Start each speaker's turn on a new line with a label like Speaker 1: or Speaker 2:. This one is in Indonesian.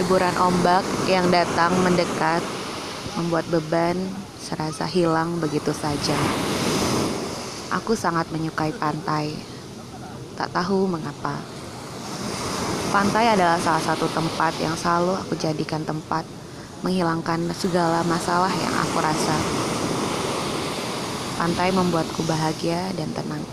Speaker 1: Deburan ombak yang datang mendekat membuat beban serasa hilang begitu saja. Aku sangat menyukai pantai. Tak tahu mengapa. Pantai adalah salah satu tempat yang selalu aku jadikan tempat menghilangkan segala masalah yang aku rasa. Pantai membuatku bahagia dan tenang.